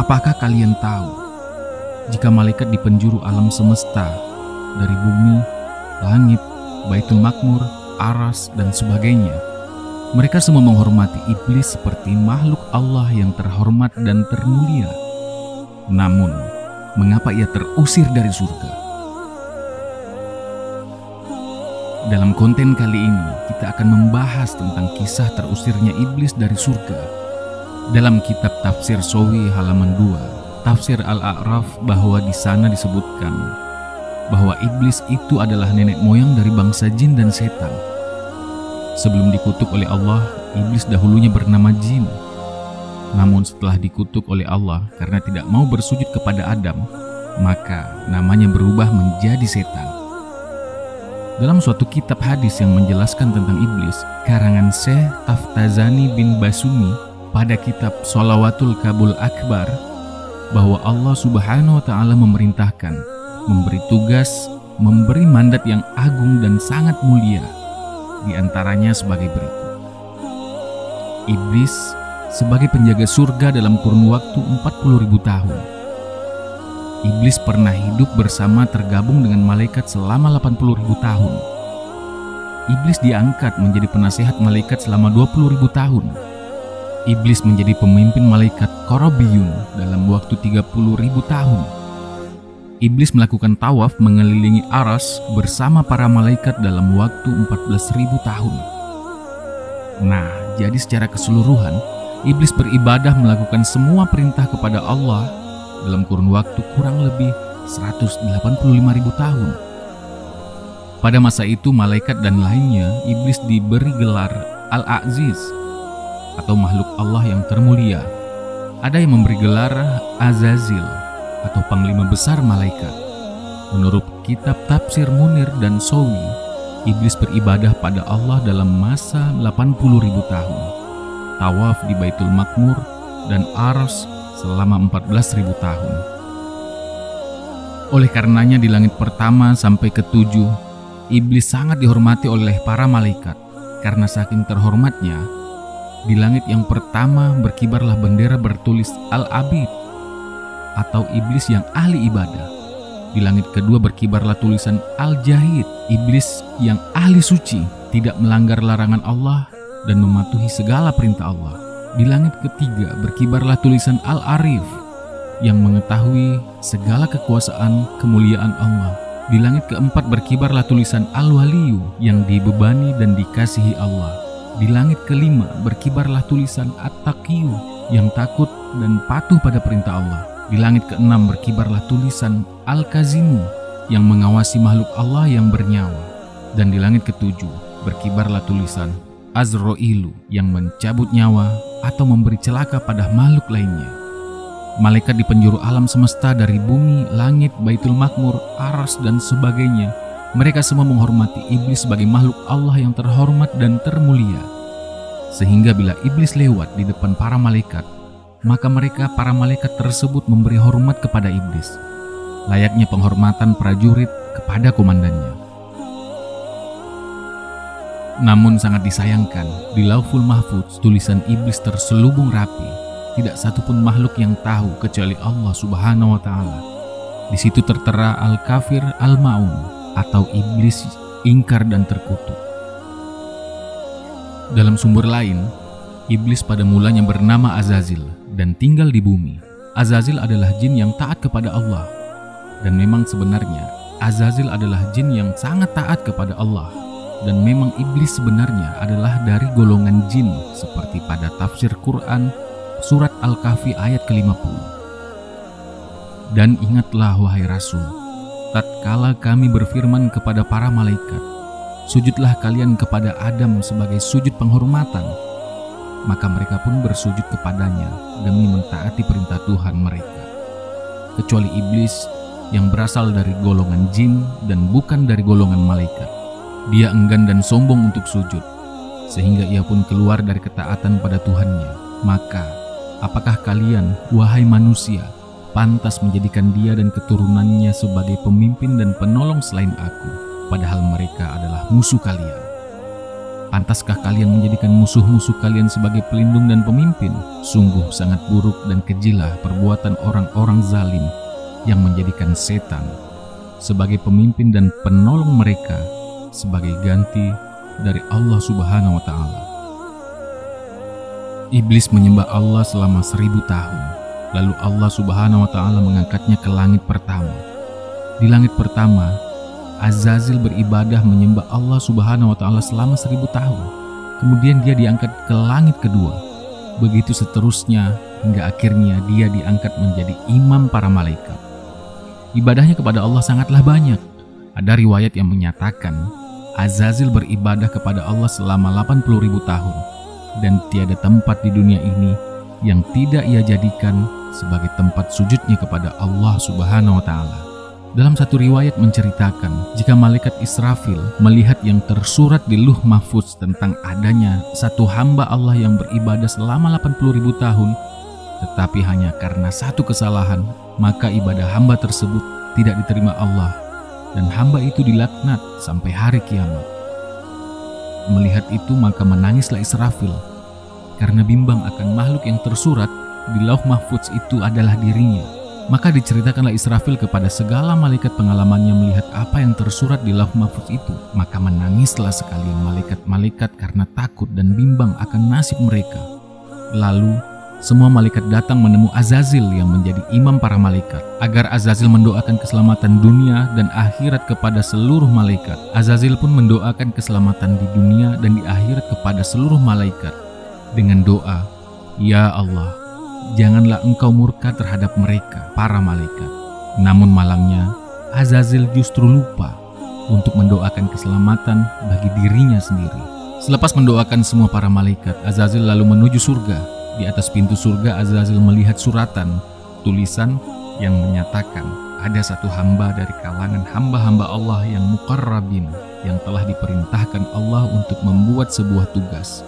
Apakah kalian tahu jika malaikat di penjuru alam semesta dari bumi, langit, baitul makmur, aras, dan sebagainya, mereka semua menghormati iblis seperti makhluk Allah yang terhormat dan termulia. Namun, mengapa ia terusir dari surga? Dalam konten kali ini, kita akan membahas tentang kisah terusirnya iblis dari surga. Dalam kitab tafsir Sowi halaman 2, tafsir Al-A'raf bahwa di sana disebutkan bahwa iblis itu adalah nenek moyang dari bangsa jin dan setan. Sebelum dikutuk oleh Allah, iblis dahulunya bernama jin. Namun setelah dikutuk oleh Allah karena tidak mau bersujud kepada Adam, maka namanya berubah menjadi setan. Dalam suatu kitab hadis yang menjelaskan tentang iblis, karangan Syekh Taftazani bin Basumi pada kitab Solawatul Kabul Akbar, bahwa Allah Subhanahu wa Ta'ala memerintahkan, memberi tugas, memberi mandat yang agung dan sangat mulia, di antaranya sebagai berikut. Iblis sebagai penjaga surga dalam kurun waktu 40 ribu tahun Iblis pernah hidup bersama tergabung dengan malaikat selama 80 ribu tahun. Iblis diangkat menjadi penasehat malaikat selama 20 ribu tahun. Iblis menjadi pemimpin malaikat Korobiyun dalam waktu 30 ribu tahun. Iblis melakukan tawaf mengelilingi aras bersama para malaikat dalam waktu 14 ribu tahun. Nah, jadi secara keseluruhan, Iblis beribadah melakukan semua perintah kepada Allah dalam kurun waktu kurang lebih 185 ribu tahun. Pada masa itu malaikat dan lainnya iblis diberi gelar Al-Aziz atau makhluk Allah yang termulia. Ada yang memberi gelar Azazil atau panglima besar malaikat. Menurut kitab tafsir Munir dan Sowi, iblis beribadah pada Allah dalam masa 80 ribu tahun. Tawaf di Baitul Makmur dan Ars selama 14.000 tahun. Oleh karenanya di langit pertama sampai ketujuh, iblis sangat dihormati oleh para malaikat karena saking terhormatnya. Di langit yang pertama berkibarlah bendera bertulis Al-Abid atau iblis yang ahli ibadah. Di langit kedua berkibarlah tulisan Al-Jahid, iblis yang ahli suci, tidak melanggar larangan Allah dan mematuhi segala perintah Allah. Di langit ketiga berkibarlah tulisan Al-Arif yang mengetahui segala kekuasaan kemuliaan Allah. Di langit keempat berkibarlah tulisan Al-Waliyu yang dibebani dan dikasihi Allah. Di langit kelima berkibarlah tulisan At-Taqiyu yang takut dan patuh pada perintah Allah. Di langit keenam berkibarlah tulisan Al-Kazimu yang mengawasi makhluk Allah yang bernyawa. Dan di langit ketujuh berkibarlah tulisan Azroilu yang mencabut nyawa atau memberi celaka pada makhluk lainnya. Malaikat di penjuru alam semesta dari bumi, langit, baitul makmur, aras, dan sebagainya. Mereka semua menghormati iblis sebagai makhluk Allah yang terhormat dan termulia. Sehingga bila iblis lewat di depan para malaikat, maka mereka para malaikat tersebut memberi hormat kepada iblis. Layaknya penghormatan prajurit kepada komandannya. Namun sangat disayangkan, di Lauful Mahfudz tulisan iblis terselubung rapi. Tidak satupun makhluk yang tahu kecuali Allah Subhanahu wa taala. Di situ tertera Al-Kafir Al-Maun atau iblis ingkar dan terkutuk. Dalam sumber lain, iblis pada mulanya bernama Azazil dan tinggal di bumi. Azazil adalah jin yang taat kepada Allah. Dan memang sebenarnya Azazil adalah jin yang sangat taat kepada Allah dan memang iblis sebenarnya adalah dari golongan jin seperti pada tafsir Quran surat Al-Kahfi ayat ke-50. Dan ingatlah wahai Rasul, tatkala kami berfirman kepada para malaikat, sujudlah kalian kepada Adam sebagai sujud penghormatan, maka mereka pun bersujud kepadanya demi mentaati perintah Tuhan mereka. Kecuali iblis yang berasal dari golongan jin dan bukan dari golongan malaikat dia enggan dan sombong untuk sujud, sehingga ia pun keluar dari ketaatan pada Tuhannya. Maka, apakah kalian, wahai manusia, pantas menjadikan dia dan keturunannya sebagai pemimpin dan penolong selain aku, padahal mereka adalah musuh kalian? Pantaskah kalian menjadikan musuh-musuh kalian sebagai pelindung dan pemimpin? Sungguh sangat buruk dan kejilah perbuatan orang-orang zalim yang menjadikan setan sebagai pemimpin dan penolong mereka sebagai ganti dari Allah Subhanahu wa Ta'ala. Iblis menyembah Allah selama seribu tahun, lalu Allah Subhanahu wa Ta'ala mengangkatnya ke langit pertama. Di langit pertama, Azazil beribadah menyembah Allah Subhanahu wa taala selama seribu tahun. Kemudian dia diangkat ke langit kedua. Begitu seterusnya hingga akhirnya dia diangkat menjadi imam para malaikat. Ibadahnya kepada Allah sangatlah banyak. Ada riwayat yang menyatakan Azazil beribadah kepada Allah selama 80 ribu tahun dan tiada tempat di dunia ini yang tidak ia jadikan sebagai tempat sujudnya kepada Allah Subhanahu wa taala. Dalam satu riwayat menceritakan, jika malaikat Israfil melihat yang tersurat di Luh Mahfuz tentang adanya satu hamba Allah yang beribadah selama 80 ribu tahun, tetapi hanya karena satu kesalahan, maka ibadah hamba tersebut tidak diterima Allah dan hamba itu dilaknat sampai hari kiamat. Melihat itu maka menangislah Israfil karena bimbang akan makhluk yang tersurat di Lauh Mahfuz itu adalah dirinya maka diceritakanlah Israfil kepada segala malaikat pengalamannya melihat apa yang tersurat di lauh mahfuz itu. Maka menangislah sekalian malaikat-malaikat karena takut dan bimbang akan nasib mereka. Lalu semua malaikat datang menemu Azazil yang menjadi imam para malaikat agar Azazil mendoakan keselamatan dunia dan akhirat kepada seluruh malaikat. Azazil pun mendoakan keselamatan di dunia dan di akhirat kepada seluruh malaikat dengan doa, "Ya Allah, janganlah engkau murka terhadap mereka, para malaikat. Namun malangnya, Azazil justru lupa untuk mendoakan keselamatan bagi dirinya sendiri. Selepas mendoakan semua para malaikat, Azazil lalu menuju surga. Di atas pintu surga, Azazil melihat suratan, tulisan yang menyatakan ada satu hamba dari kalangan hamba-hamba Allah yang mukarrabin yang telah diperintahkan Allah untuk membuat sebuah tugas.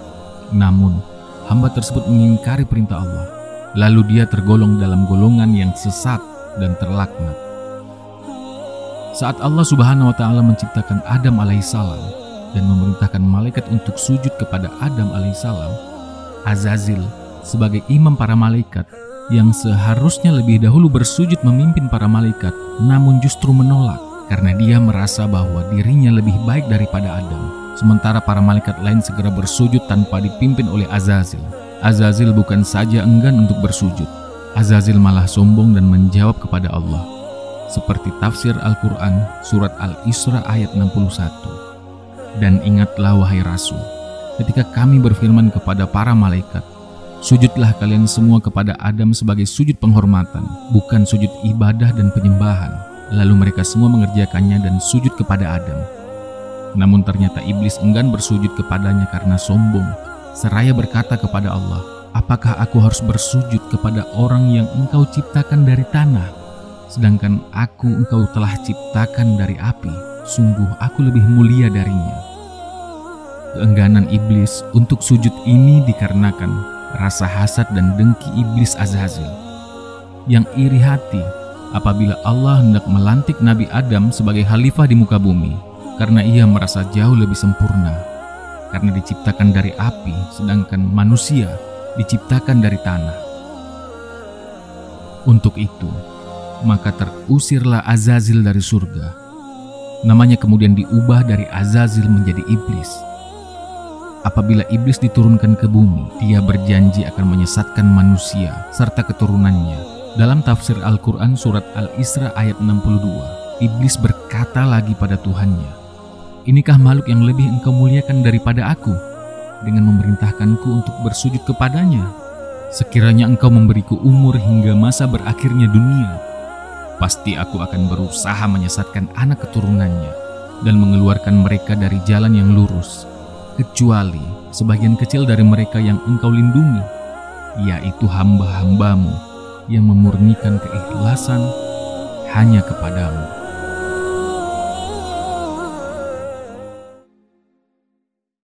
Namun, hamba tersebut mengingkari perintah Allah lalu dia tergolong dalam golongan yang sesat dan terlaknat. Saat Allah Subhanahu wa taala menciptakan Adam alaihissalam dan memerintahkan malaikat untuk sujud kepada Adam alaihissalam, Azazil sebagai imam para malaikat yang seharusnya lebih dahulu bersujud memimpin para malaikat namun justru menolak karena dia merasa bahwa dirinya lebih baik daripada Adam. Sementara para malaikat lain segera bersujud tanpa dipimpin oleh Azazil. Azazil bukan saja enggan untuk bersujud, Azazil malah sombong dan menjawab kepada Allah. Seperti tafsir Al-Quran surat Al-Isra ayat 61. Dan ingatlah wahai Rasul, ketika kami berfirman kepada para malaikat, Sujudlah kalian semua kepada Adam sebagai sujud penghormatan, bukan sujud ibadah dan penyembahan. Lalu mereka semua mengerjakannya dan sujud kepada Adam. Namun ternyata iblis enggan bersujud kepadanya karena sombong seraya berkata kepada Allah, Apakah aku harus bersujud kepada orang yang engkau ciptakan dari tanah, sedangkan aku engkau telah ciptakan dari api? Sungguh aku lebih mulia darinya. Keengganan iblis untuk sujud ini dikarenakan rasa hasad dan dengki iblis Azazil yang iri hati apabila Allah hendak melantik Nabi Adam sebagai khalifah di muka bumi karena ia merasa jauh lebih sempurna karena diciptakan dari api, sedangkan manusia diciptakan dari tanah. Untuk itu, maka terusirlah Azazil dari surga. Namanya kemudian diubah dari Azazil menjadi iblis. Apabila iblis diturunkan ke bumi, dia berjanji akan menyesatkan manusia serta keturunannya. Dalam tafsir Al-Quran surat Al-Isra ayat 62, iblis berkata lagi pada Tuhannya, Inikah makhluk yang lebih engkau muliakan daripada aku dengan memerintahkanku untuk bersujud kepadanya? Sekiranya engkau memberiku umur hingga masa berakhirnya dunia, pasti aku akan berusaha menyesatkan anak keturunannya dan mengeluarkan mereka dari jalan yang lurus, kecuali sebagian kecil dari mereka yang engkau lindungi, yaitu hamba-hambamu yang memurnikan keikhlasan hanya kepadamu.